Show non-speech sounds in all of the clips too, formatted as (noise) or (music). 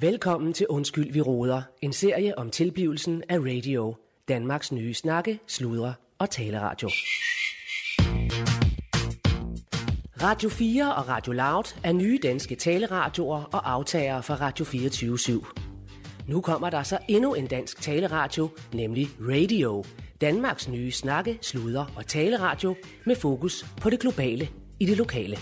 Velkommen til Undskyld, vi råder. En serie om tilblivelsen af radio. Danmarks nye snakke, sludre og taleradio. Radio 4 og Radio Loud er nye danske taleradioer og aftagere fra Radio 24 /7. Nu kommer der så endnu en dansk taleradio, nemlig Radio. Danmarks nye snakke, sludre og taleradio med fokus på det globale i det lokale.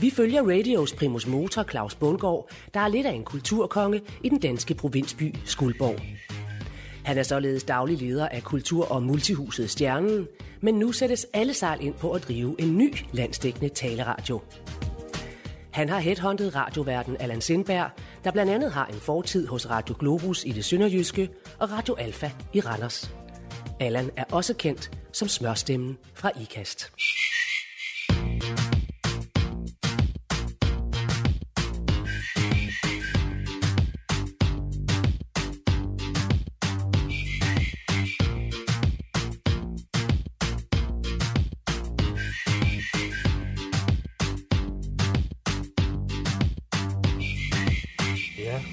Vi følger radios primus motor Claus Bundgaard, der er lidt af en kulturkonge i den danske provinsby Skuldborg. Han er således daglig leder af Kultur- og Multihuset Stjernen, men nu sættes alle sejl ind på at drive en ny landsdækkende taleradio. Han har headhunted radioverden Allan Sindberg, der blandt andet har en fortid hos Radio Globus i det sønderjyske og Radio Alfa i Randers. Allan er også kendt som smørstemmen fra IKAST.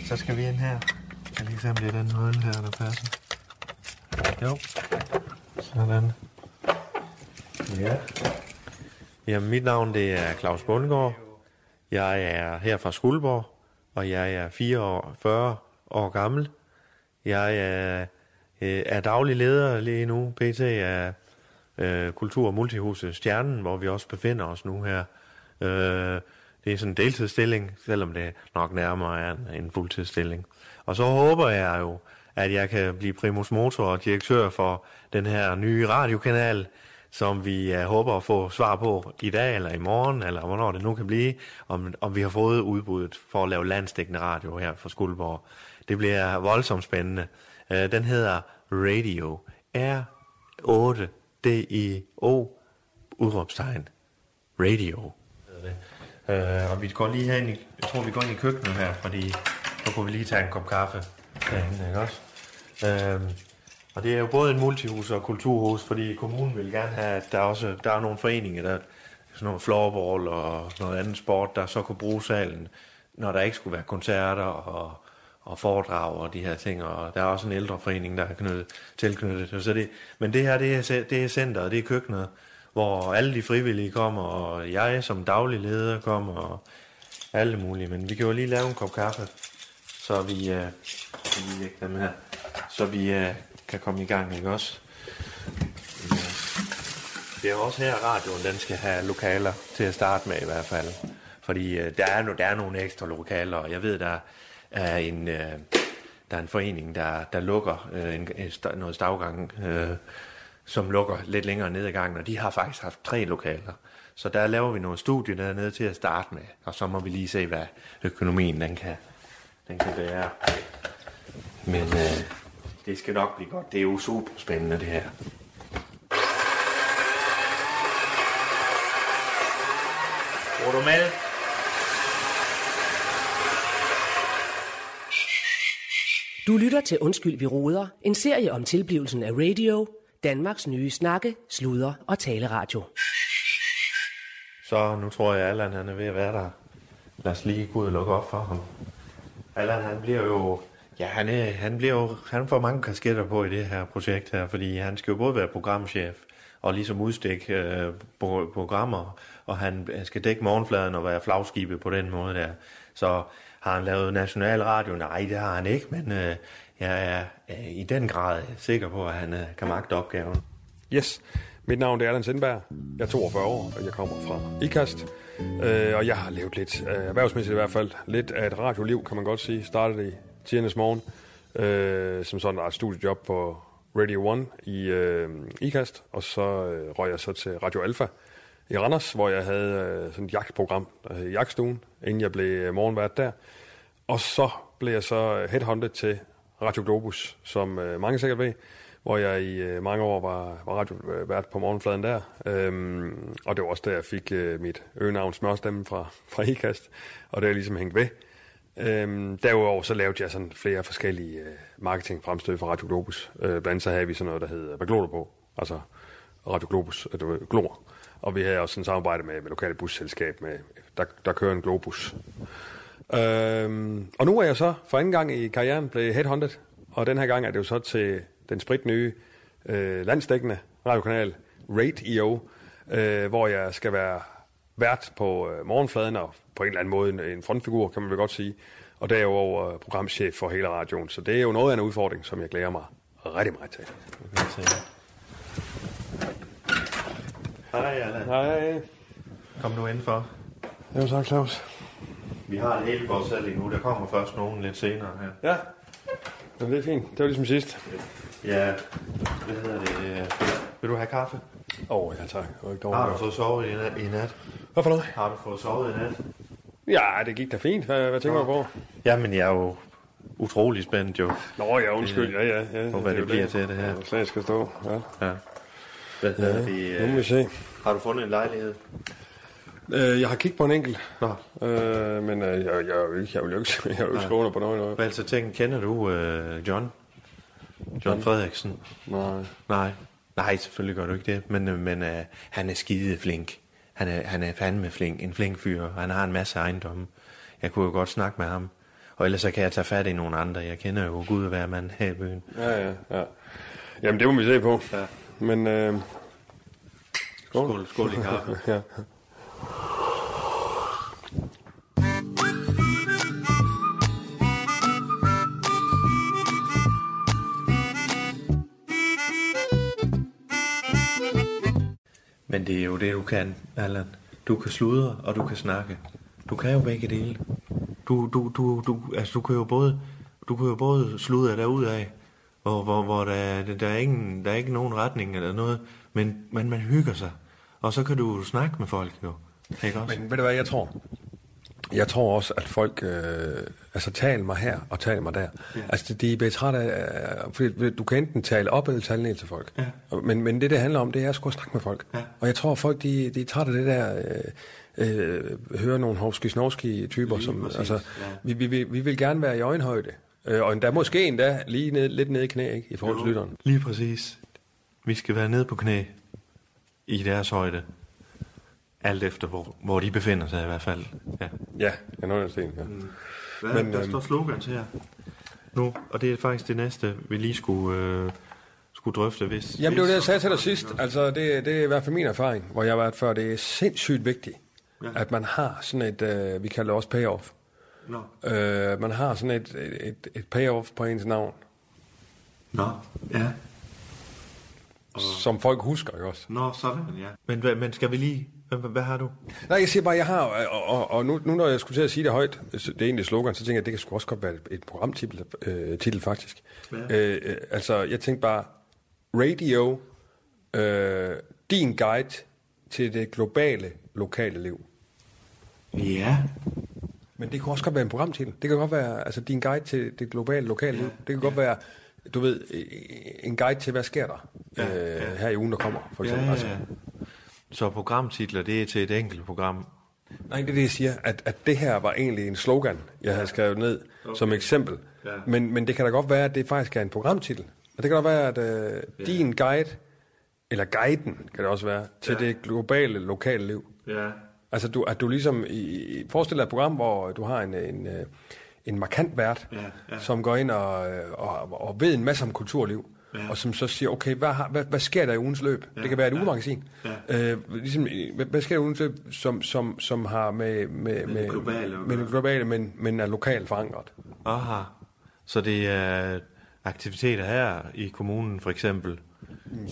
Så skal vi ind her. Jeg kan lige se, om det er den hul her, der passer. Jo. Sådan. Ja. Jamen, mit navn det er Claus Bundgaard. Jeg er her fra Skuldborg, og jeg er 44 år gammel. Jeg er, øh, er daglig leder lige nu, pt. af øh, Kultur- og Multihuset Stjernen, hvor vi også befinder os nu her. Øh, det er sådan en deltidsstilling, selvom det nok nærmere er en, en fuldtidsstilling. Og så håber jeg jo, at jeg kan blive primus motor og direktør for den her nye radiokanal, som vi uh, håber at få svar på i dag eller i morgen, eller hvornår det nu kan blive, om, om vi har fået udbuddet for at lave landstækkende radio her for Skuldborg. Det bliver voldsomt spændende. Uh, den hedder Radio. R8-D-I-O udråbstegn. Radio. Uh, og vi går lige hen i, jeg tror vi går ind i køkkenet her, fordi så kunne vi lige tage en kop kaffe derinde, ikke også? Uh, og det er jo både en multihus og kulturhus, fordi kommunen vil gerne have, at der også der er nogle foreninger, der sådan noget floorball og noget andet sport, der så kunne bruge salen, når der ikke skulle være koncerter og, og foredrag og de her ting, og der er også en ældreforening, der er knyttet, tilknyttet. Så det, men det her, det er, det er centret, det er køkkenet, hvor alle de frivillige kommer, og jeg som daglig leder kommer, og alle mulige. Men vi kan jo lige lave en kop kaffe, så vi, øh, vi lægge dem her, så vi øh, kan komme i gang, ikke også? Det er jo også her, radioen den skal have lokaler til at starte med i hvert fald. Fordi øh, der, er no, der er nogle ekstra lokaler, og jeg ved, der er en, øh, der er en forening, der, der lukker øh, en, en, noget stavgang, øh, som lukker lidt længere ned ad gangen, og de har faktisk haft tre lokaler. Så der laver vi nogle studier dernede til at starte med, og så må vi lige se, hvad økonomien den kan, den kan være. Men øh, det skal nok blive godt. Det er jo super spændende det her. Tror du med? Du lytter til Undskyld, vi råder. En serie om tilblivelsen af radio. Danmarks nye snakke, sluder og taleradio. Så nu tror jeg, at Allan han er ved at være der. Lad os lige gå ud og lukke op for ham. Allan han bliver jo... Ja, han, er, han bliver jo... Han får mange kasketter på i det her projekt her, fordi han skal jo både være programchef og ligesom udstikke øh, programmer, og han skal dække morgenfladen og være flagskibet på den måde der. Så har han lavet national radio? Nej, det har han ikke, men øh, jeg er øh, i den grad sikker på, at han øh, kan magte opgaven. Yes, mit navn er Allan Sindberg. Jeg er 42 år, og jeg kommer fra IKAST. Øh, og jeg har levet lidt, øh, erhvervsmæssigt i hvert fald, lidt af et radioliv, kan man godt sige. Startede i tidernes morgen, øh, som sådan et studiejob på Radio 1 i øh, IKAST. Og så øh, røg jeg så til Radio Alfa i Randers, hvor jeg havde øh, sådan et jagtprogram, der hed Jagtstuen, inden jeg blev øh, morgenvært der. Og så blev jeg så øh, headhunted til Radio Globus, som øh, mange sikkert ved, hvor jeg i øh, mange år var, var radiovært øh, på morgenfladen der. Øhm, og det var også der, jeg fik øh, mit øgenavn Smørstemme fra, fra IKAST, og det er ligesom hængt ved. Øhm, derudover så lavede jeg sådan flere forskellige øh, marketingfremstød for Radio Globus. Øh, blandt andet så havde vi sådan noget, der hed Hvad glor du på? Altså Radio Globus, øh, det var Glor. Og vi havde også sådan samarbejde med, med lokale busselskab, med, der, der kører en Globus. Øhm, og nu er jeg så for anden gang i karrieren blevet headhunted, og den her gang er det jo så til den spritnye øh, landsdækkende radiokanal Radio, øh, hvor jeg skal være vært på øh, morgenfladen og på en eller anden måde en, en frontfigur, kan man vel godt sige. Og derudover øh, programchef for hele radioen. Så det er jo noget af en udfordring, som jeg glæder mig rigtig meget til. Hej, Allan. Hej. Kom nu indenfor. Jo tak, Claus. Vi har det hele selv lige nu. Der kommer først nogen lidt senere her. Ja. Jamen, det er fint. Det var ligesom sidst. Ja, hvad hedder det? Vil du have kaffe? Åh, oh, ja tak. Det var ikke Har du fået sovet i nat? I nat? Hvad for noget? Har du fået sovet i nat? Ja, det gik da fint. Hvad, hvad tænker du på? Jamen, jeg er jo utrolig spændt jo. Nå ja, undskyld. Ja, ja. ja Og hvad det jo bliver til, det her. Ja, Slag skal stå. Ja. Ja. Hvad Ja, det? nu må vi se. Har du fundet en lejlighed? Øh, jeg har kigget på en enkelt, Nå. øh, men øh, jeg, jeg, ikke, jeg vil jo ikke, (laughs) jeg vil ikke på noget. noget. Hvad altså tænker, kender du øh, John? John Frederiksen? Nej. Nej. Nej, selvfølgelig gør du ikke det. Men, øh, men øh, han er skide flink. Han er, han er fandme flink. En flink fyr. Han har en masse ejendomme. Jeg kunne jo godt snakke med ham. Og ellers så kan jeg tage fat i nogle andre. Jeg kender jo Gud hver mand her i byen. Ja, ja, ja. Jamen, det må vi se på. Ja. Men, øh, Skål, skål i (laughs) kaffe. ja. Det du kan, Allan. Du kan sludre, og du kan snakke. Du kan jo begge dele. Du, du, du, du, altså, du kan jo både, du kan jo både sludre derud af, hvor, hvor, hvor der, er- der, er ingen, der er ikke nogen retning eller noget, men, men man hygger sig. Og så kan du snakke med folk jo. Ikke også? Men ved du hvad, jeg tror? Jeg tror også, at folk øh, altså taler mig her og taler mig der. Ja. Altså de bliver trætte af, øh, fordi du kan enten tale op eller tale ned til folk. Ja. Men, men det, det handler om, det er at skulle snakke med folk. Ja. Og jeg tror, folk de, de er trætte af det der, øh, øh, høre nogle hovski typer Lige som, præcis, altså, ja. vi, vi, vi, vi vil gerne være i øjenhøjde. Øh, og endda måske endda lige ned, lidt nede i knæ, ikke, i forhold til lytteren. Lige præcis. Vi skal være nede på knæ i deres højde. Alt efter, hvor, hvor de befinder sig i hvert fald. Ja. Ja, jeg nåede sten, ja. Hvad, Men, der øhm, står slogans her. Nu, og det er faktisk det næste, vi lige skulle, øh, skulle drøfte. Hvis, Jamen det var det, jeg sagde til dig sidst. Altså, det, det er i hvert fald min erfaring, hvor jeg har været før. Det er sindssygt vigtigt, Ja. at man har sådan et, øh, vi kalder det også payoff. Nå. Øh, man har sådan et, et, et, et payoff på ens navn, Nå, ja. som folk husker, ikke også? Nå, sådan, ja. Men, hvad- men skal vi lige... Hvad, hvad, hvad har du? Nej, jeg siger bare, jeg har, og, og, og nu, nu når jeg skulle til at sige det højt, det er egentlig slogan, så tænker jeg, at det kan sgu også godt være et, programtitel øh, titel, faktisk. Ja. Øh, øh, altså, jeg tænkte bare, radio, øh, din guide til det globale lokale liv. Ja. Men det kan også godt være en programtitel. Det kan godt være altså, din guide til det globale lokale liv. Det kan godt være, du ved, en guide til, hvad sker der Ja, øh, her i ugen, der kommer, for Ja, eksempel. ja, Altså, ja. Så programtitler, det er til et enkelt program. nej, det er det, jeg siger, at, at det her var egentlig en slogan, jeg havde skrevet ned okay. som eksempel. Ja. Men, men det kan da godt være, at det faktisk er en programtitel. Og det kan godt være, at øh, din guide, eller guiden kan det også være, til Ja. det globale lokale liv. Ja. Altså, du, at du ligesom... I, forestil dig et program, hvor du har en, en, øh, en markant vært, Ja, ja. som går ind og, øh, og, og ved en masse om kulturliv, Ja. og som så siger, okay, hvad, har, hvad, hvad sker der i ugens løb? Ja, Det kan være et ja, ugemagasin. ja. Øh, ligesom, hvad, hvad sker der i ugens løb, som, som, som har med, med, det globale at med det globale, men, men er lokalt forankret? Aha. Så det er aktiviteter her i kommunen, for eksempel.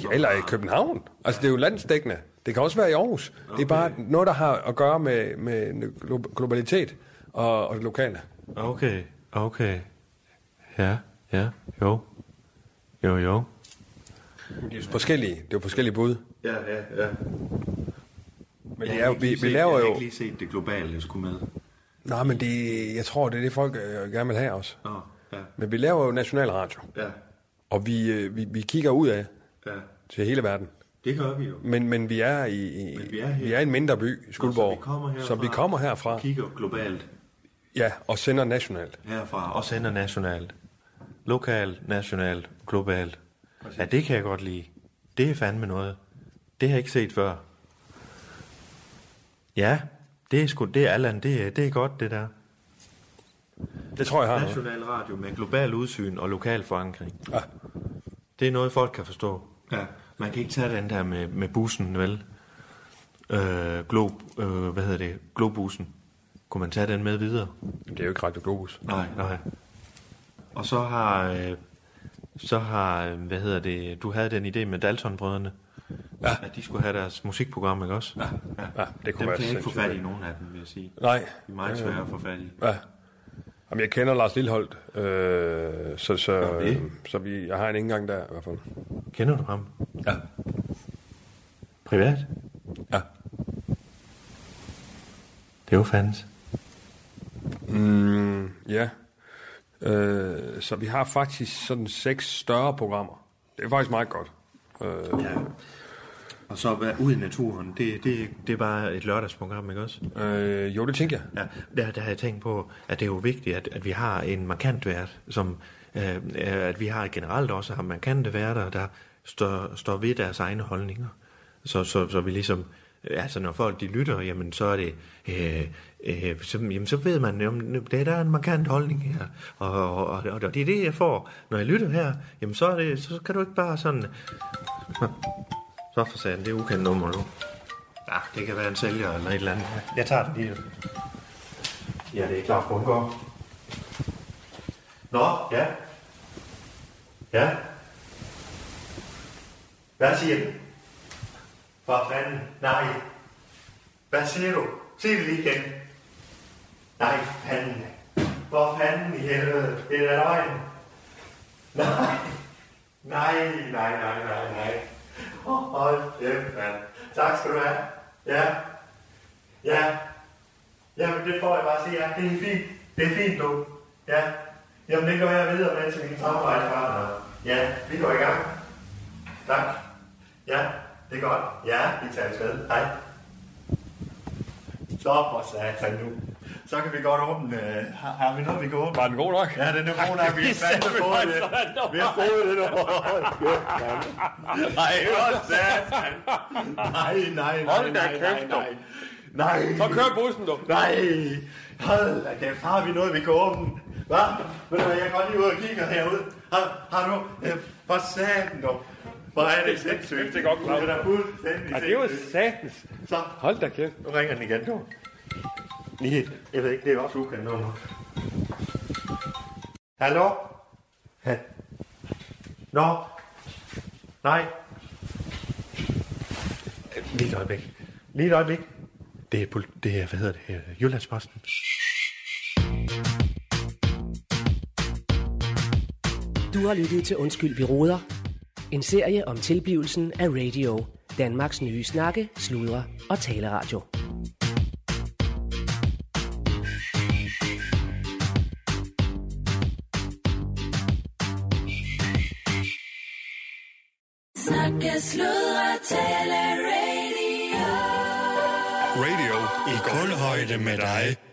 Ja, eller i København. Altså, det er jo landsdækkende. Det kan også være i Aarhus. Okay. Det er bare noget, der har at gøre med, med glo- globalitet og, og det lokale. Okay, okay. Ja, ja, jo. Jo, jo. Det er jo forskellige, det er jo forskellige bud. Ja, ja, ja. Men det er, jo- vi, vi laver Jeg har jo... ikke lige set det globale, jeg skulle med. Nej, men det, jeg tror, det er det, folk øh, gerne vil have også. Nå, ja, Men vi laver jo nationalradio, ja, og vi, øh, vi, vi kigger ud af ja. til hele verden. Det gør vi jo. Men, men vi er i, i Men vi er her. vi er i en mindre by, Skuldborg, Så vi kommer herfra. så vi kommer herfra, Kigger globalt ja, og sender nationalt. herfra, og sender nationalt. Lokalt, nationalt, globalt. Ja, det kan jeg godt lide. Det er fandme noget. Det har jeg ikke set før. Ja, det er sgu, det er Allan, det er, det er godt, det der. Det tror jeg har noget. National radio med global udsyn og lokal forankring. Ja. Det er noget, folk kan forstå. Ja. Man kan ikke tage den der med, med bussen, vel? Øh, Glob, øh, hvad hedder det? Globussen. Kunne man tage den med videre? Det er jo ikke Radio Globus. Nej, nej. Og så har, øh, så har, øh, hvad hedder det, du havde den idé med Dalton-brødrene. Ja. At de skulle have deres musikprogram, ikke også? Ja. Ja, det kunne Dem være kan jeg ikke få fat i nogen af dem, vil jeg sige. Nej. De er meget svære at få fat i. Ja. Jamen, jeg kender Lars Lilleholdt, øh, så, så, øh, så vi, jeg har en indgang der i hvert fald. Kender du ham? Ja. Privat? Ja. Det er jo fandens. Mm, ja. Øh, så vi har faktisk sådan seks større programmer. Det er faktisk meget godt. Øh, Ja. Og så være ude i naturen, det, det, det er bare et lørdagsprogram, ikke også? øh, jo, det tænker jeg. Ja, der, der har jeg tænkt på, at det er jo vigtigt, at, at vi har en markant vært, som, øh, at vi har generelt også har markante værter, der står, står ved deres egne holdninger. Så, så, så vi ligesom, Øh, altså når folk de lytter, jamen så er det, øh, øh, så, jamen, så ved man, jamen, det, der er en markant holdning her, og, og, og, og det er det, jeg får, når jeg lytter her, jamen så, er det, så kan du ikke bare sådan, så for sagen, det er ukendt nummer nu. Ja, det kan være en sælger eller et eller andet. Jeg tager det lige. Ja, det er klart Bundgaard. Nå, ja. Ja. Hvad siger du? For fanden, nej. Hvad siger du? Sig det lige igen. Nej, fanden. Hvor fanden i helvede? Det er da løgn. Nej. Nej, nej, nej, nej, nej. Oh, Hold kæft, mand. Tak skal du have. Ja. Ja. Jamen, det får jeg bare at sige. Ja, det er fint. Det er fint, du. Ja. Jamen, det går jeg videre med til min samarbejdspartner. Ja, vi går i gang. Tak. Ja, det er godt. Ja, vi tager afsted. Hej. Så for satan nu. Så kan vi godt åbne. øh, Har, har vi noget, vi kan åbne? Var den god nok? Ja, den er god nok. Vi (laughs) har fandme fået det. Vi har fået (laughs) det. Nej, for satan. Nej, nej, nej, Hold da nej, nej, kæft, nej. Nej. Så kør bussen, du. Nej. Hold da kæft. Har vi noget, vi kan åbne? Hvad? Ved du hvad, jeg går lige ud og kigger herude. Har, har du? Øh, For satan, du. Hvor er det sindssygt. Det er godt klart. Det er fuldstændig Ja, det er jo satans. Så, Hold da kæft. nu ringer den igen, du. Lige, jeg ved ikke, det er også ukendt nummer. Hallo? Ha. Nå? Nej? Lige et øjeblik. Lige et øjeblik. Det er, det er hvad hedder det, øh, Jyllandsposten. Du har lyttet til Undskyld, vi råder. En serie om tilblivelsen af radio. Danmarks nye snakke, sludre og taleradio. Snakke, sludre, tale, radio. Radio i kulhøjde med dig.